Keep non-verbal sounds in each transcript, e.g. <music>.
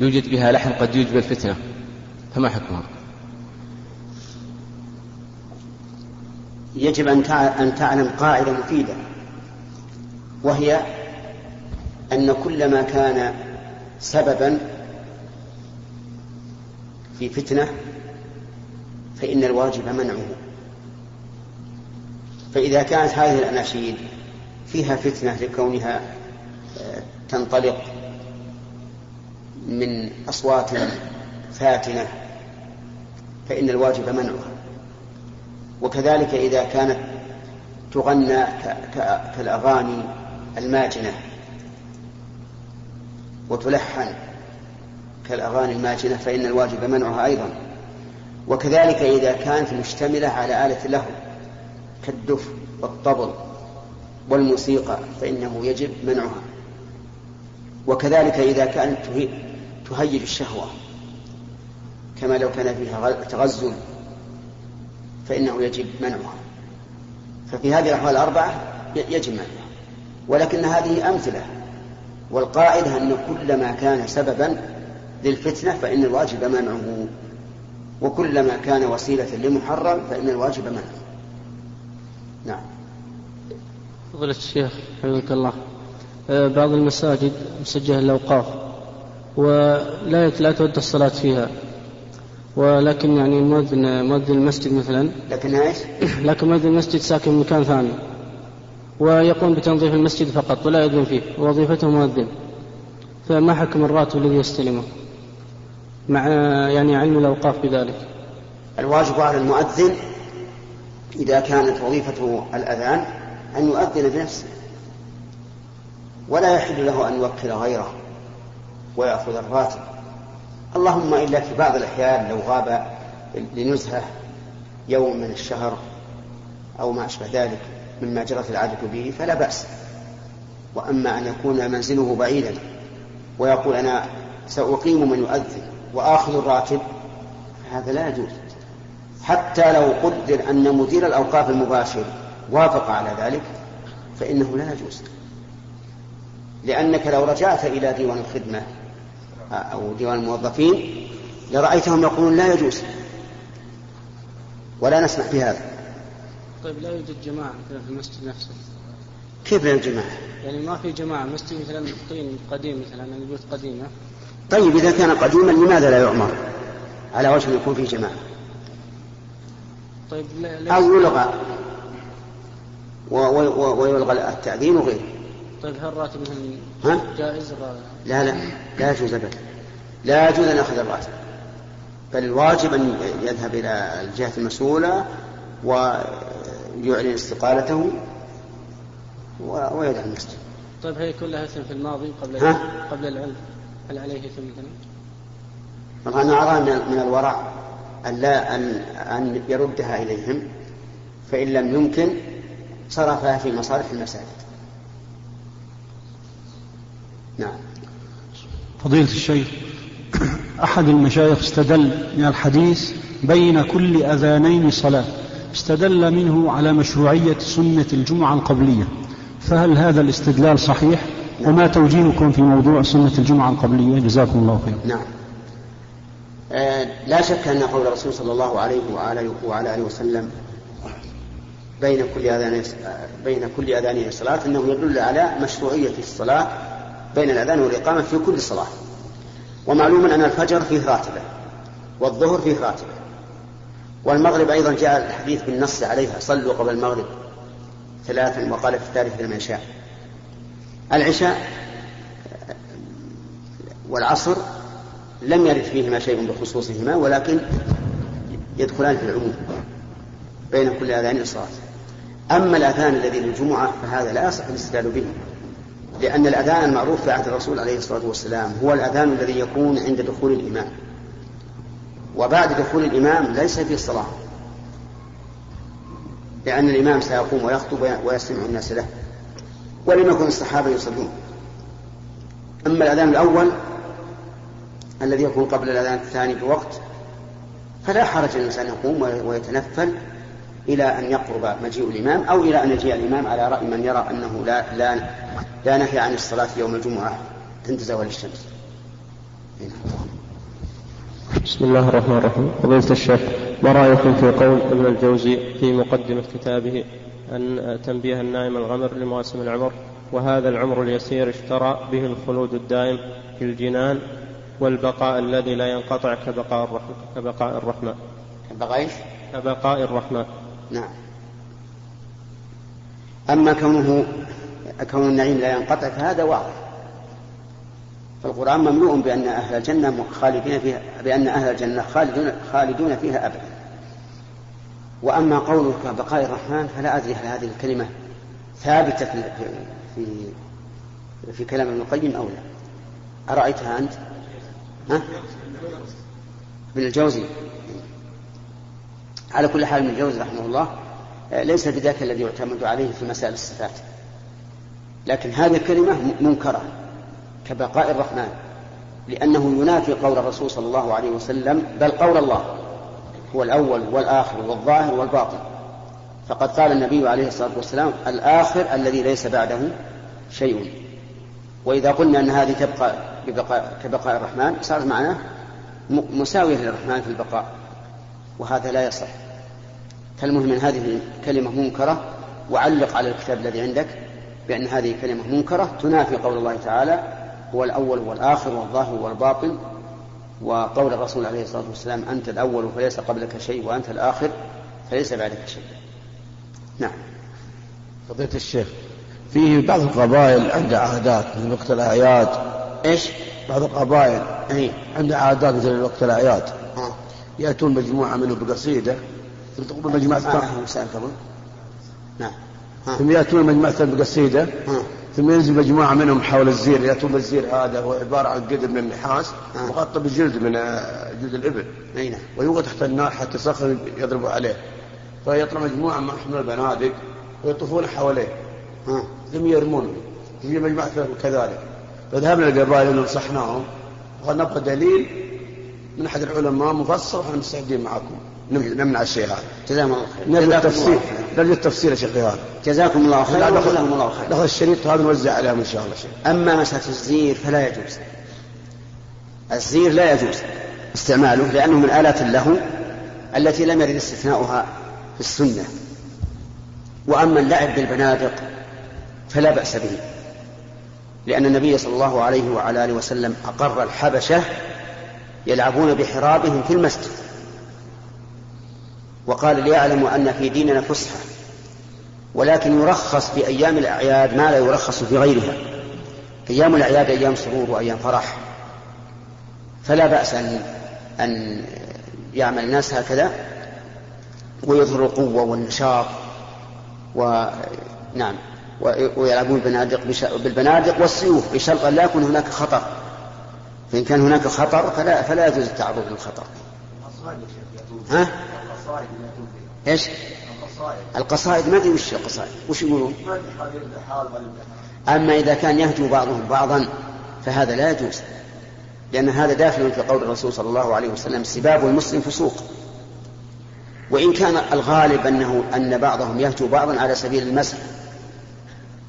يوجد بها لحم قد يوجب الفتنة فما حكمها؟ يجب أن تعلم قاعدة مفيدة وهي أن كل ما كان سببا في فتنة فإن الواجب منعه. فإذا كانت هذه الأناشيد فيها فتنة لكونها آه، تنطلق من أصوات فاتنة فإن الواجب منعها وكذلك إذا كانت تغنى كالأغاني الماجنة وتلحن كالأغاني الماجنة فإن الواجب منعها أيضا. وكذلك إذا كانت مشتملة على آلة له كالدف والطبل والموسيقى فإنه يجب منعها. وكذلك إذا كانت تهيج الشهوة كما لو كان فيها تغزل فإنه يجب منعها. ففي هذه الأحوال الأربعة يجب منعها. ولكن هذه أمثلة والقاعدة أن كل ما كان سببا للفتنة فإن الواجب منعه. وكلما كان وسيلة لمحرم فإن الواجب منعه. نعم. فضيلة الشيخ حفظك الله. آه، بعض المساجد مسجلة الأوقاف. ولا لا تود الصلاة فيها. ولكن يعني مؤذن مؤذن المسجد مثلا. لكن إيش؟ <clears throat> لكن مؤذن المسجد ساكن في مكان ثاني. ويقوم بتنظيف المسجد فقط ولا يؤذن فيه. وظيفته مؤذن. فما حكم الراتب الذي يستلمه؟ مع يعني علم الأوقاف بذلك. الواجب على المؤذن إذا كانت وظيفته الأذان أن يؤذن بنفسه. ولا يحل له أن يوكل غيره. ويأخذ الراتب. اللهم إلا في بعض الأحيان لو غاب لنزهة يوم من الشهر أو ما أشبه ذلك مما جرت العادة به فلا بأس. وأما أن يكون منزله بعيدا ويقول أنا سأقيم من يؤذن وآخذ الراتب هذا لا يجوز. حتى لو قدر أن مدير الأوقاف المباشر وافق على ذلك فإنه لا يجوز. لأنك لو رجعت إلى ديوان الخدمة أو ديوان الموظفين لرأيتهم يقولون لا يجوز. ولا نسمح بهذا طيب لا يوجد جماعة مثلا في المسجد نفسه. كيف لا جماعة؟ يعني ما في جماعة. مسجد مثلا طين قديم مثلا البيوت قديمة. طيب إذا كان قديما لماذا لا يعمر؟ على وجه يكون فيه جماعة. طيب أو يلغى. ويلغى التأذين وغيره. طيب هل الراتب مثلا جائز؟ لا لا لا يجوز أبدا. لا يجوز أن يأخذ الراتب. بل الواجب أن يذهب إلى الجهة المسؤولة ويعلن استقالته ويدع المسجد. طيب هي كلها إثم في الماضي قبل قبل العلم هل عليه إثم مثلا؟ طبعا أنا أرى من الورع أن لا أن أن يردها إليهم فإن لم يمكن صرفها في مصالح المساجد. نعم. فضيلة الشيخ أحد المشايخ استدل من الحديث بين كل أذانين صلاة استدل منه على مشروعية سنة الجمعة القبلية فهل هذا الاستدلال صحيح نعم. وما توجيهكم في موضوع سنة الجمعة القبلية جزاكم الله خيرا نعم آه لا شك أن قول الرسول صلى الله عليه وآله, وعلى آله وسلم بين كل أذان بين كل أذانين صلاة أنه يدل على مشروعية الصلاة بين الأذان والإقامة في كل صلاة. ومعلوم أن الفجر فيه راتبة والظهر فيه راتبة. والمغرب أيضا جاء الحديث بالنص عليها صلوا قبل المغرب ثلاثا وقال في الثالث لمن شاء. العشاء والعصر لم يرد فيهما شيء بخصوصهما ولكن يدخلان في العموم بين كل أذان صلاه أما الأذان الذي للجمعة فهذا لا يصح الاستدلال به. لأن الأذان المعروف في عهد الرسول عليه الصلاة والسلام هو الأذان الذي يكون عند دخول الإمام. وبعد دخول الإمام ليس في الصلاة لأن الإمام سيقوم ويخطب ويستمع الناس له ولم يكن الصحابة يصلون. أما الأذان الأول الذي يكون قبل الأذان الثاني بوقت فلا حرج الإنسان يقوم ويتنفل. إلى أن يقرب مجيء الإمام أو إلى أن يجيء الإمام على رأي من يرى أنه لا لا لا نهي عن الصلاة يوم الجمعة. عند زوال الشمس. بسم الله الرحمن الرحيم. فضيلة الشيخ ما رأيكم في قول ابن الجوزي في مقدمة كتابه أن تنبيه النائم الغمر لمواسم العمر وهذا العمر اليسير اشترى به الخلود الدائم في الجنان والبقاء الذي لا ينقطع كبقاء الرحمن كبقاء الرحمن كبقاء إيش؟ كبقاء الرحمن نعم. أما كونه كون النعيم لا ينقطع فهذا واضح. فالقرآن مملوء بأن أهل الجنة خالدين فيها بأن أهل الجنة خالدون خالدون فيها أبدا. وأما قولك بقاء الرحمن فلا أدري هل هذه الكلمة ثابتة في في في كلام ابن القيم أو لا. أرأيتها أنت؟ ها؟ ابن الجوزي على كل حال ابن الجوزي رحمه الله ليس بذاك الذي يعتمد عليه في مسائل الصفات. لكن هذه الكلمة منكرة كبقاء الرحمن لأنه ينافي قول الرسول صلى الله عليه وسلم بل قول الله هو الأول والآخر والظاهر والباطن. فقد قال النبي عليه الصلاة والسلام الآخر الذي ليس بعده شيء. وإذا قلنا أن هذه تبقى ببقاء كبقاء الرحمن صارت معناه مساوية للرحمن في البقاء. وهذا لا يصح. فالمهم أن هذه كلمة منكرة وعلق على الكتاب الذي عندك بأن هذه كلمة منكرة. تنافي قول الله تعالى هو الأول والآخر والظاهر والباطن وقول الرسول عليه الصلاة والسلام أنت الأول فليس قبلك شيء وأنت الآخر فليس بعدك شيء نعم. فضيلة الشيخ فيه بعض القبائل عندها عادات مثل وقت الأعياد. إيش؟ بعض القبائل اي عندها عادات مثل وقت الأعياد. يأتون مجموعة منهم بقصيدة. ثم تقول مجموعة ما ثانية له مسائل قبل. نعم. ها ثم يأتون مجموعة بقصيدة. ها ثم ينزل مجموعة منهم حول الزير. يأتون بالزير هذا هو عبارة عن قدر من النحاس آه. مغطى بجلد من آه، جلد الإبل. نعم. ويوقع تحت النار حتى صخر يضربوا عليه. فيطلع مجموعة مع حمل البنادق ويطوفون حواليه. ثم يرمونه هي مجموعة كذلك. فذهبنا القبائل ونصحناهم وقال نبغى دليل من أحد العلماء مفصل ونحن مستعدين معكم. نم- نمنع الشيء هذا. جزاهم الله خير. نرجو جزاكم خير. نرجو التفسير يا شيخ غيار. جزاكم الله خيرا وجزاهم الله خيرا ناخذ الشريط هذا نوزع عليهم إن شاء الله شيخ. أما مسألة الزير فلا يجوز. الزير لا يجوز استعماله لأنه من آلات اللهو التي لم يرد استثناؤها في السنة. وأما اللعب بالبنادق فلا بأس به. لأن النبي صلى الله عليه وعلى آله وسلم أقر الحبشة يلعبون بحرابهم في المسجد. وقال ليعلموا أن في ديننا فسحة ولكن يرخص في أيام الأعياد ما لا يرخص في غيرها. أيام الأعياد أيام سرور وأيام فرح. فلا بأس أن أن يعمل الناس هكذا ويظهر القوة والنشاط ونعم ويلعبون بالبنادق بالبنادق والسيوف بشرط أن لا يكون هناك خطر. فإن كان هناك خطر فلا فلا يجوز التعرض للخطر ها؟ إيش؟ القصائد ما أدري وش القصائد وش يقولون؟ أما إذا كان يهجو بعضهم بعضا فهذا لا يجوز لأن هذا داخل في قول الرسول صلى الله عليه وسلم سباب المسلم فسوق وإن كان الغالب أنه أن بعضهم يهجو بعضا على سبيل المزح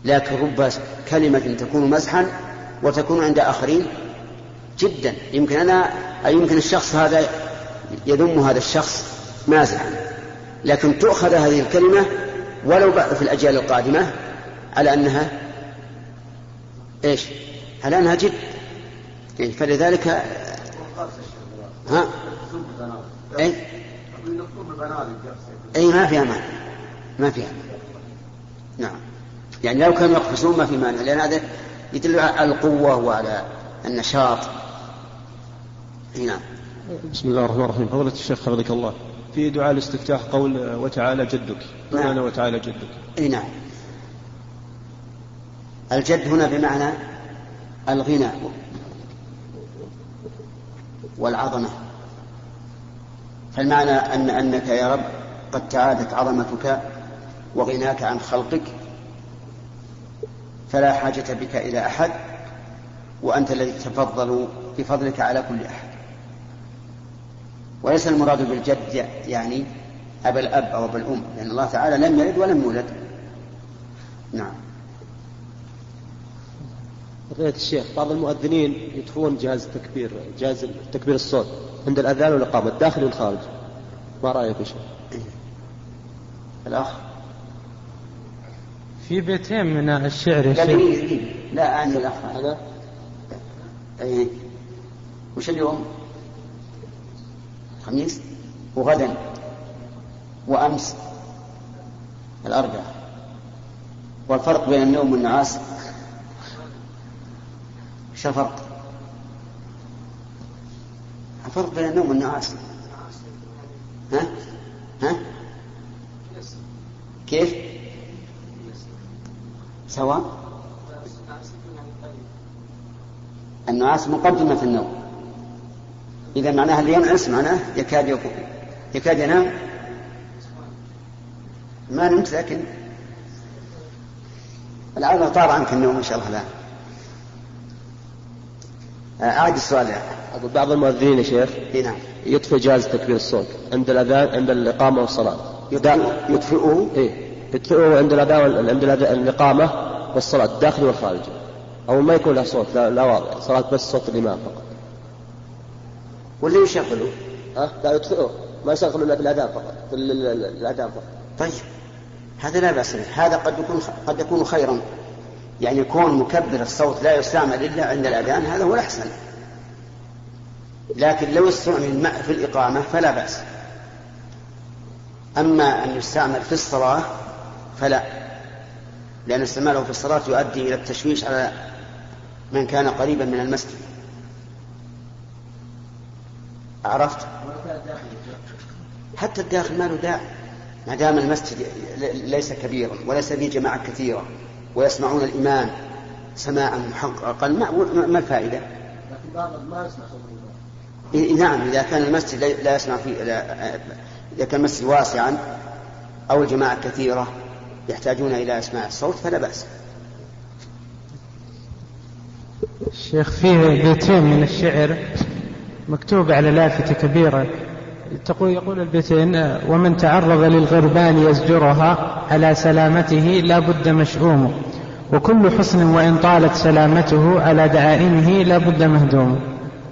لكن رب كلمة تكون مزحا وتكون عند آخرين جدا. يمكن أنا يمكن الشخص هذا يذم هذا الشخص مازحا لكن تؤخذ هذه الكلمة ولو في الأجيال القادمة على أنها إيش؟ على أنها جد. يعني فلذلك ها؟ أي أي ما فيها مانع ما فيها مانع. نعم. يعني لو كانوا يقفزون ما في مانع لأن هذا يدل على القوة وعلى النشاط. أي نعم. بسم الله الرحمن الرحيم. فضيلة الشيخ حفظك الله. في دعاء الاستفتاح قول وتعالى جدك. نعم. بمعنى وتعالى جدك. إي نعم. الجد هنا بمعنى الغنى والعظمة. فالمعنى أن أنك يا رب قد تعادت عظمتك وغناك عن خلقك فلا حاجة بك إلى أحد وأنت الذي تتفضل بفضلك على كل أحد. وليس المراد بالجد يعني أبا الأب أو أبا الأم لأن الله تعالى لم يلد ولم يولد. نعم. فضيلة الشيخ بعض المؤذنين يطفون جهاز التكبير جهاز تكبير الصوت عند الأذان والإقامة الداخل والخارج ما رأيك يا شيخ؟ الأخ. في بيتين من الشعر يا شيخ. لا أنا الأخ. هذا أي وش اليوم؟ خميس وغدا وأمس الأربعاء والفرق بين النوم والنعاس إيش الفرق؟ الفرق بين النوم والنعاس ها؟ ها؟ كيف؟ سواء النعاس مقدمة في النوم إذا معناها اللي ينعس معناه يكاد يكون. يكاد ينام. ما نمت لكن لعل طار عنك النوم إن شاء الله لا أعد السؤال. أقول بعض المؤذنين يا شيخ نعم. يطفئ جهاز تكبير الصوت عند الأذان عند الإقامة والصلاة. يطفئ- يطفئه إيه. يطفئه عند الأذان عند الإقامة والصلاة الداخلي والخارجي. أو ما يكون له صوت لا, لا واضح. صلاة بس صوت الإمام فقط. ولا يشغله؟ ها؟ لا يطفئه ما يشغل إلا في الأذان فقط. الأذان فقط. طيب. هذا لا بأس به. هذا قد يكون قد يكون خيرا. يعني كون مكبر الصوت لا يستعمل إلا عند الأذان هذا هو الأحسن. لكن لو استعمل في الإقامة فلا بأس. أما أن يستعمل في الصلاة فلا. لأن استعماله في الصلاة يؤدي إلى التشويش على من كان قريبا من المسجد. عرفت؟ حتى الداخل ما له داعي. ما دام المسجد ليس كبيرا وليس فيه جماعة كثيرة ويسمعون الإمام سماعا محققا ما, ما الفائدة؟ لكن بعض ما يسمع نعم إذا كان المسجد لا- يسمع فيه إذا كان المسجد واسعا أو الجماعة كثيرة يحتاجون إلى إسماع الصوت فلا بأس. الشيخ فيه بيتين من الشعر. مكتوب على لافتة كبيرة. تقول يقول البيتين ومن تعرض للغربان يزجرها على سلامته لا بد مشؤوم وكل حسن وإن طالت سلامته على دعائمه لا بد مهدوم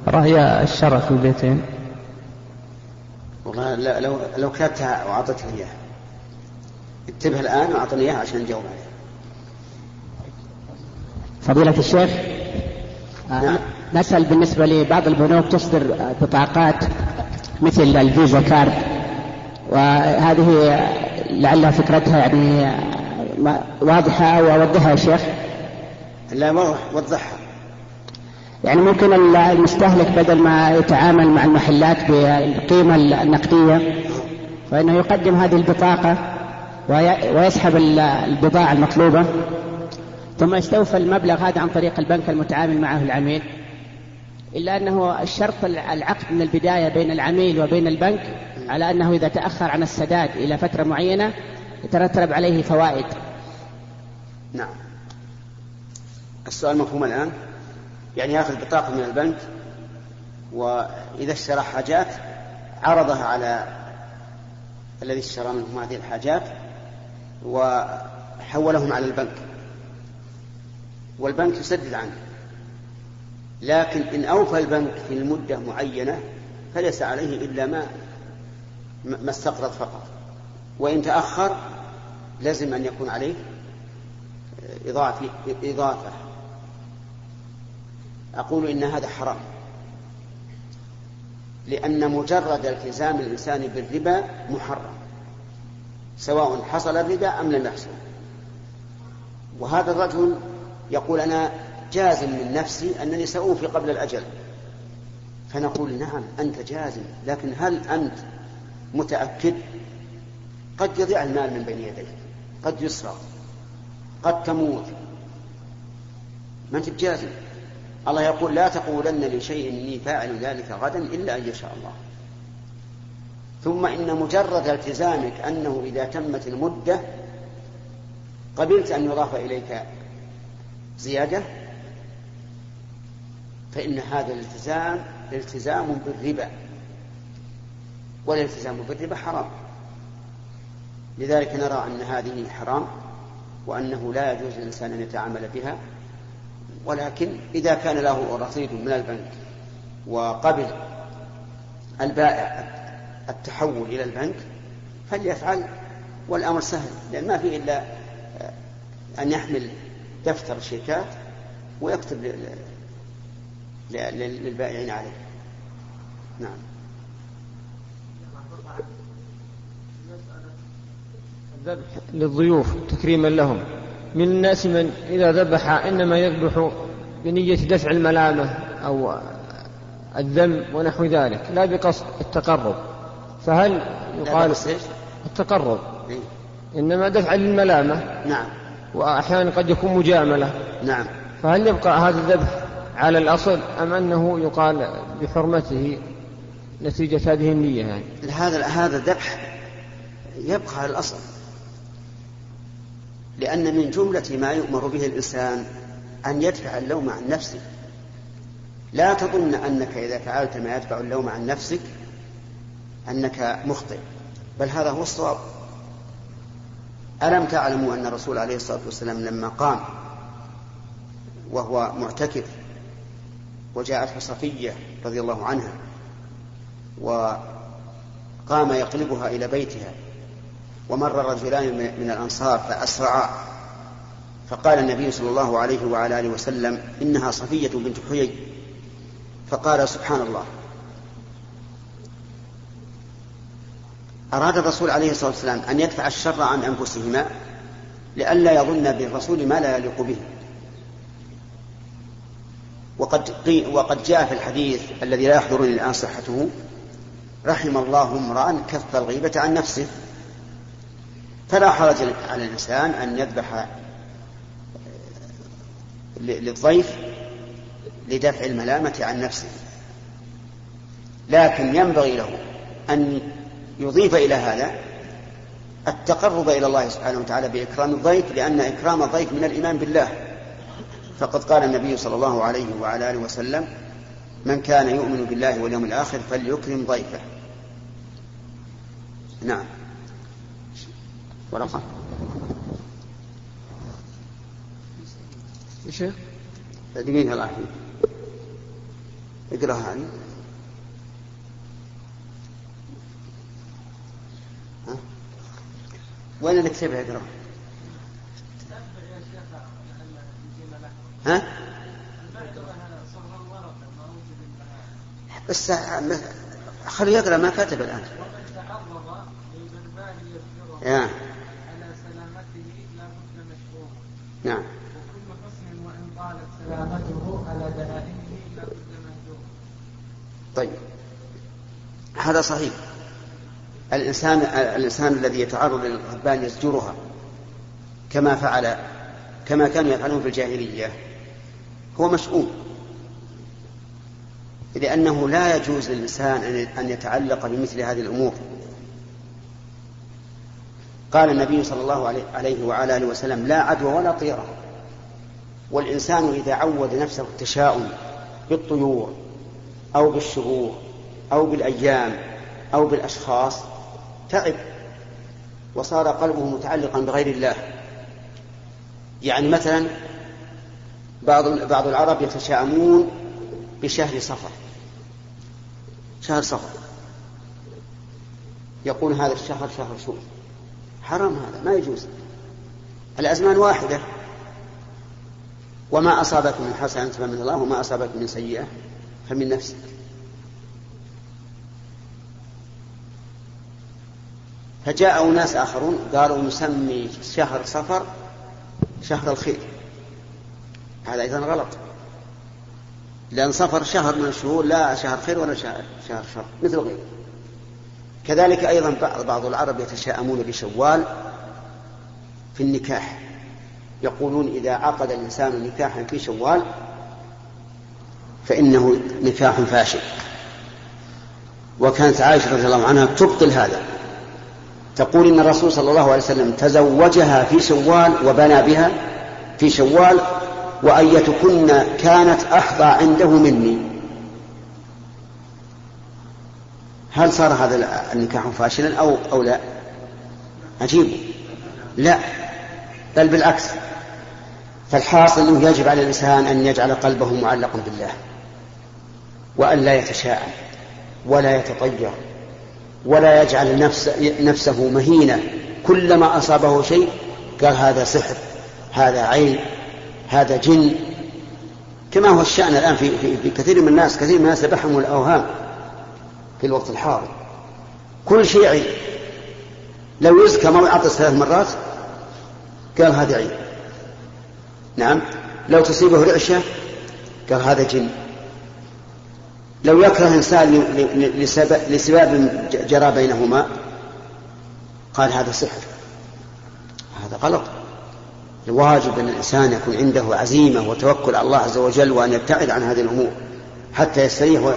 رأي الشرع في البيتين. والله لو لو كتبتها وأعطيتها إياها. اكتبها الآن وأعطني إياها عشان نجاوب عليها فضيلة الشيخ. آه، نعم. نسأل بالنسبة لبعض البنوك تصدر بطاقات مثل الفيزا كارد وهذه لعلها فكرتها يعني ما- واضحة أو أوضحها يا شيخ؟ لا وضح وضحها. يعني ممكن ال- المستهلك بدل ما يتعامل مع المحلات بالقيمة النقدية فإنه يقدم هذه البطاقة وي- ويسحب ال- البضاعة المطلوبة ثم يستوفى المبلغ هذا عن طريق البنك المتعامل معه العميل. إلا أنه الشرط الع- العقد من البداية بين العميل وبين البنك على أنه إذا تأخر عن السداد إلى فترة معينة يترتب عليه فوائد. نعم. السؤال مفهوم الآن؟ يعني يأخذ بطاقة من البنك وإذا اشترى حاجات عرضها على الذي اشترى منهم هذه الحاجات وحولهم على البنك. والبنك يسدد عنه. لكن إن أوفى البنك في المدة معينة فليس عليه إلا ما ما استقرض فقط. وإن تأخر لازم أن يكون عليه إضافة إضافة. أقول إن هذا حرام. لأن مجرد التزام الإنسان بالربا محرم سواء حصل الربا أم لم يحصل. وهذا الرجل يقول أنا جازم من نفسي أنني سأوفي قبل الأجل. فنقول نعم أنت جازم لكن هل أنت متأكد؟ قد يضيع المال من بين يديك قد يسرق قد تموت. ما أنت بجازم؟ الله يقول لا تقولن لشيء إني فاعل ذلك غدا إلا أن يشاء الله. ثم إن مجرد التزامك أنه إذا تمت المدة قبلت أن يضاف إليك زيادة فإن هذا الالتزام التزام بالربا. والالتزام بالربا حرام. لذلك نرى أن هذه حرام وأنه لا يجوز للإنسان أن يتعامل بها. ولكن إذا كان له رصيد من البنك وقبل البائع التحول إلى البنك فليفعل. والأمر سهل لأن ما في إلا أن يحمل دفتر الشيكات ويكتب للبائعين عليه. نعم. الذبح للضيوف تكريما لهم. من الناس من إذا ذبح إنما يذبح بنية دفع الملامة أو الذم ونحو ذلك لا بقصد التقرب. فهل يقال التقرب. إيه؟ إنما دفع للملامة. نعم. وأحيانا قد يكون مجاملة. نعم. فهل يبقى هذا الذبح على الأصل أم أنه يقال بحرمته نتيجة هذه النية يعني؟ هذا هذا الذبح يبقى على الأصل لأن من جملة ما يؤمر به الإنسان أن يدفع اللوم عن نفسه. لا تظن أنك إذا فعلت ما يدفع اللوم عن نفسك أنك مخطئ بل هذا هو الصواب. ألم تعلموا أن الرسول عليه الصلاة والسلام لما قام وهو معتكف وجاءته صفية رضي الله عنها وقام يقلبها إلى بيتها ومر رجلان من الأنصار فأسرعا فقال النبي صلى الله عليه وعلى آله وسلم إنها صفية بنت حيي فقال سبحان الله. أراد الرسول عليه الصلاة والسلام أن يدفع الشر عن أنفسهما لئلا يظن بالرسول ما لا يليق به. وقد وقد جاء في الحديث الذي لا يحضرني الآن صحته. رحم الله امرأ كف الغيبة عن نفسه. فلا حرج على الإنسان أن يذبح للضيف لدفع الملامة عن نفسه. لكن ينبغي له أن يضيف إلى هذا التقرب إلى الله سبحانه وتعالى بإكرام الضيف لأن إكرام الضيف من الإيمان بالله. فقد قال النبي صلى الله عليه وعلى آله وسلم من كان يؤمن بالله واليوم الآخر فليكرم ضيفه. نعم. ورقة. شيخ؟ دقيقة الله اقرأها عني ها؟ وين نكتبها اقرا ها؟ بس خليه يقرأ ما كتب الآن. يا. على سلامته لا بد مشروع نعم. وكل حسن وان طالت سلامته على دهائمه لا بد مهجور طيب. هذا صحيح. الإنسان الإنسان الذي يتعرض للغضبان يزجرها كما فعل كما كانوا يفعلون في الجاهلية. هو مسؤول. لأنه لا يجوز للإنسان أن يتعلق بمثل هذه الأمور. قال النبي صلى الله عليه وعلى آله وسلم لا عدوى ولا طيرة. والإنسان إذا عود نفسه التشاؤم بالطيور أو بالشهور أو بالأيام أو بالأشخاص تعب وصار قلبه متعلقا بغير الله. يعني مثلا بعض بعض العرب يتشائمون بشهر صفر شهر صفر يقول هذا الشهر شهر سوء حرام هذا ما يجوز. الأزمان واحدة. وما أصابك من حسنة فمن الله وما أصابك من سيئة فمن نفسك. فجاء أناس آخرون قالوا نسمي شهر صفر شهر الخير. هذا أيضا غلط. لأن صفر شهر من الشهور لا شهر خير ولا شهر شر مثل غيره. كذلك أيضا بعض بعض العرب يتشاءمون بشوال في النكاح. يقولون إذا عقد الإنسان نكاحا في شوال فإنه نكاح فاشل. وكانت عائشة رضي الله عنها تبطل هذا. تقول إن الرسول صلى الله عليه وسلم تزوجها في شوال وبنى بها في شوال وأيتكن كانت أحظى عنده مني. هل صار هذا النكاح فاشلا أو أو لا؟ عجيب. لا بل بالعكس. فالحاصل أنه يجب على الإنسان أن يجعل قلبه معلقا بالله وأن لا يتشاءم ولا يتطير ولا يجعل نفس نفسه مهينة. كلما أصابه شيء قال هذا سحر هذا عين هذا جن كما هو الشأن الآن في, في, في كثير من الناس كثير من الناس يبحهم الأوهام في الوقت الحاضر. كل شيء عين لو يزكى عطس ثلاث مرات قال هذا عين نعم. لو تصيبه رعشة قال هذا جن. لو يكره إنسان لسبب, جرى بينهما قال هذا سحر. هذا غلط. الواجب أن الإنسان يكون عنده عزيمة وتوكل على الله عز وجل وأن يبتعد عن هذه الأمور حتى يستريح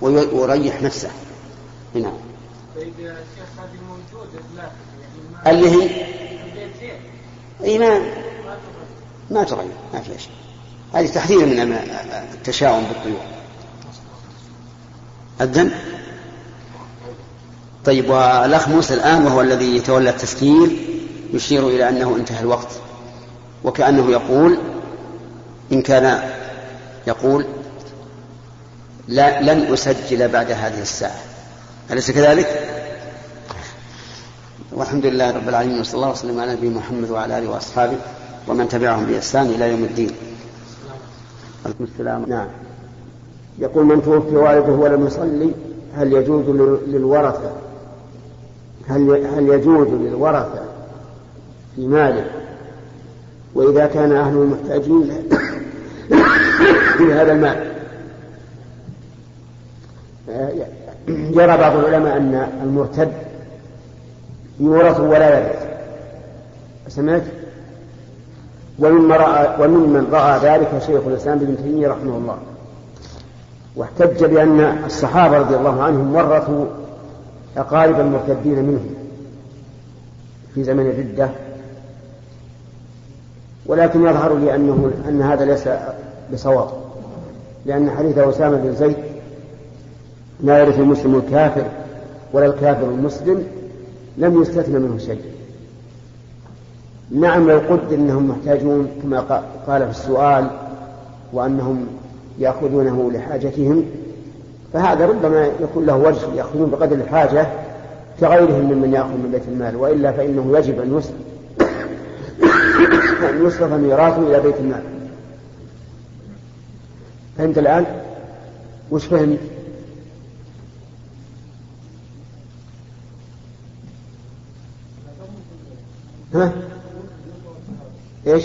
ويريح نفسه. نعم اللي هي؟ اي ما ما تغير ما فيها شيء. هذه تحذير من التشاؤم بالطيور. أذن طيب والأخ موسى الآن وهو الذي يتولى التفكير. يشير إلى أنه انتهى الوقت وكأنه يقول إن كان يقول لا لن أسجل بعد هذه الساعة أليس كذلك؟ والحمد لله رب العالمين وصلى الله وسلم على نبينا محمد وعلى آله وأصحابه ومن تبعهم بإحسان إلى يوم الدين. عليكم السلام. نعم. يقول من توفي والده ولم يصلي هل يجوز للورثة هل هل يجوز للورثة في ماله. وإذا كان أهله محتاجين في هذا المال. يرى بعض العلماء أن المرتد يورث ولا يرث. سمعت؟ وممن رأى وممن رأى ذلك شيخ الإسلام ابن تيمية رحمه الله. واحتج بأن الصحابة رضي الله عنهم ورثوا أقارب المرتدين منهم في زمن الردة ولكن يظهر لي أنه أن هذا ليس بصواب لأن حديث أسامة بن زيد لا يرث المسلم الكافر ولا الكافر المسلم لم يستثنى منه شيء. نعم لو قدر إنهم محتاجون كما قال في السؤال وأنهم يأخذونه لحاجتهم فهذا ربما يكون له وجه يأخذون بقدر الحاجة كغيرهم ممن يأخذ من بيت المال وإلا فإنه يجب أن يصرف ان يصرف ميراثه إلى بيت المال فهمت الآن؟ وش فهمت؟ ها؟ إيش؟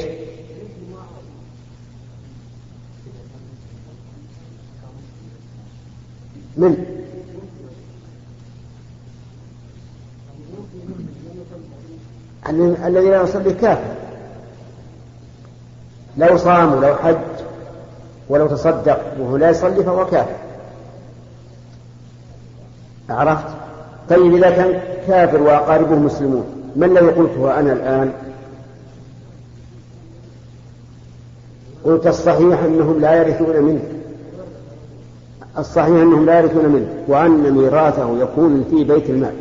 من؟ الذي لا يصلي كافر لو صام ولو حج ولو تصدق وهو لا يصلي فهو كافر. عرفت؟ طيب إذا كان كافر وأقاربه مسلمون ما الذي قلته أنا الآن؟ قلت الصحيح أنهم لا يرثون منه. الصحيح أنهم لا يرثون منه وأن ميراثه يكون في بيت المال.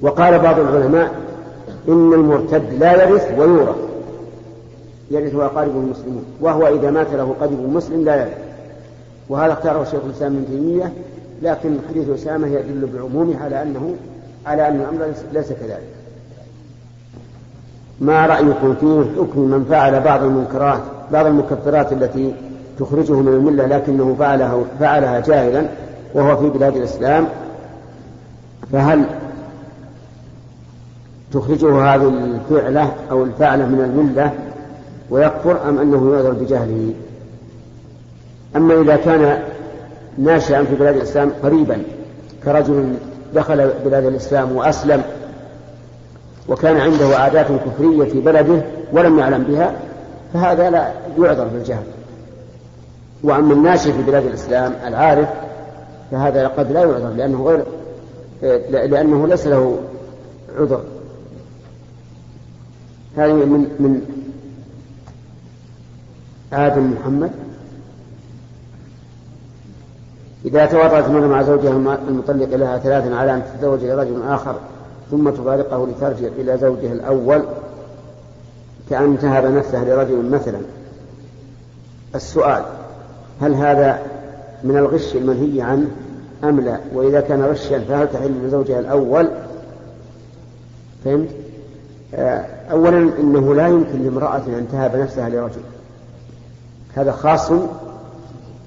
وقال بعض العلماء إن المرتد لا يرث ويورث. يرث أقاربه المسلمون وهو إذا مات له قريب مسلم لا يرث. وهذا اختاره شيخ الإسلام ابن تيمية لكن حديث أسامة يدل بعمومه على أنه على أن الأمر ليس كذلك. ما رأيكم في حكم من فعل بعض المنكرات بعض المكفرات التي تخرجه من الملة لكنه فعلها فعلها جاهلا وهو في بلاد الإسلام؟ فهل تخرجه هذه الفعلة أو الفعلة من الملة؟ ويكفر أم أنه يعذر بجهله؟ أما إذا كان ناشئا في بلاد الإسلام قريبا كرجل دخل بلاد الإسلام وأسلم وكان عنده عادات كفرية في بلده ولم يعلم بها فهذا لا يعذر بالجهل. وأما الناشئ في بلاد الإسلام العارف فهذا قد لا يعذر لأنه غير لأنه ليس له عذر. هذه من من آدم محمد. إذا توطأت المرأة مع زوجها المطلق لها ثلاثا على أن تتزوج لرجل آخر ثم تفارقه لترجع إلى زوجها الأول كأن تهب نفسه لرجل مثلا. السؤال هل هذا من الغش المنهي عنه أم لا؟ وإذا كان غشا فهل تحل لزوجها الأول؟ فهمت؟ آه، أولا إنه لا يمكن لامرأة أن تهب نفسها لرجل. هذا خاص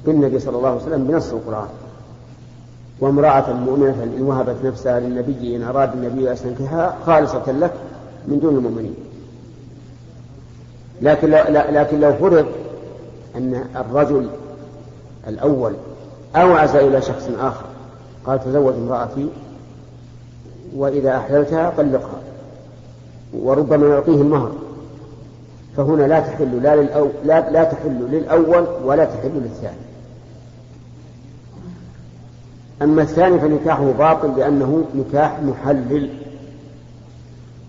بالنبي صلى الله عليه وسلم بنص القرآن. وامرأة مؤمنة إن وهبت نفسها للنبي إن أراد النبي أن يستنكحها خالصة لك من دون المؤمنين. لكن لو, لكن لو فرض أن الرجل الأول أوعز إلى شخص آخر قال تزوج امرأتي وإذا أحللتها طلقها وربما يعطيه المهر فهنا لا تحل لا, للأو لا, لا تحل للأول ولا تحل للثاني. أما الثاني فنكاحه باطل لأنه نكاح محلل.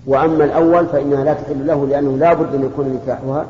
وأما الأول فإنها لا تحل له لأنه لا بد أن يكون نكاحها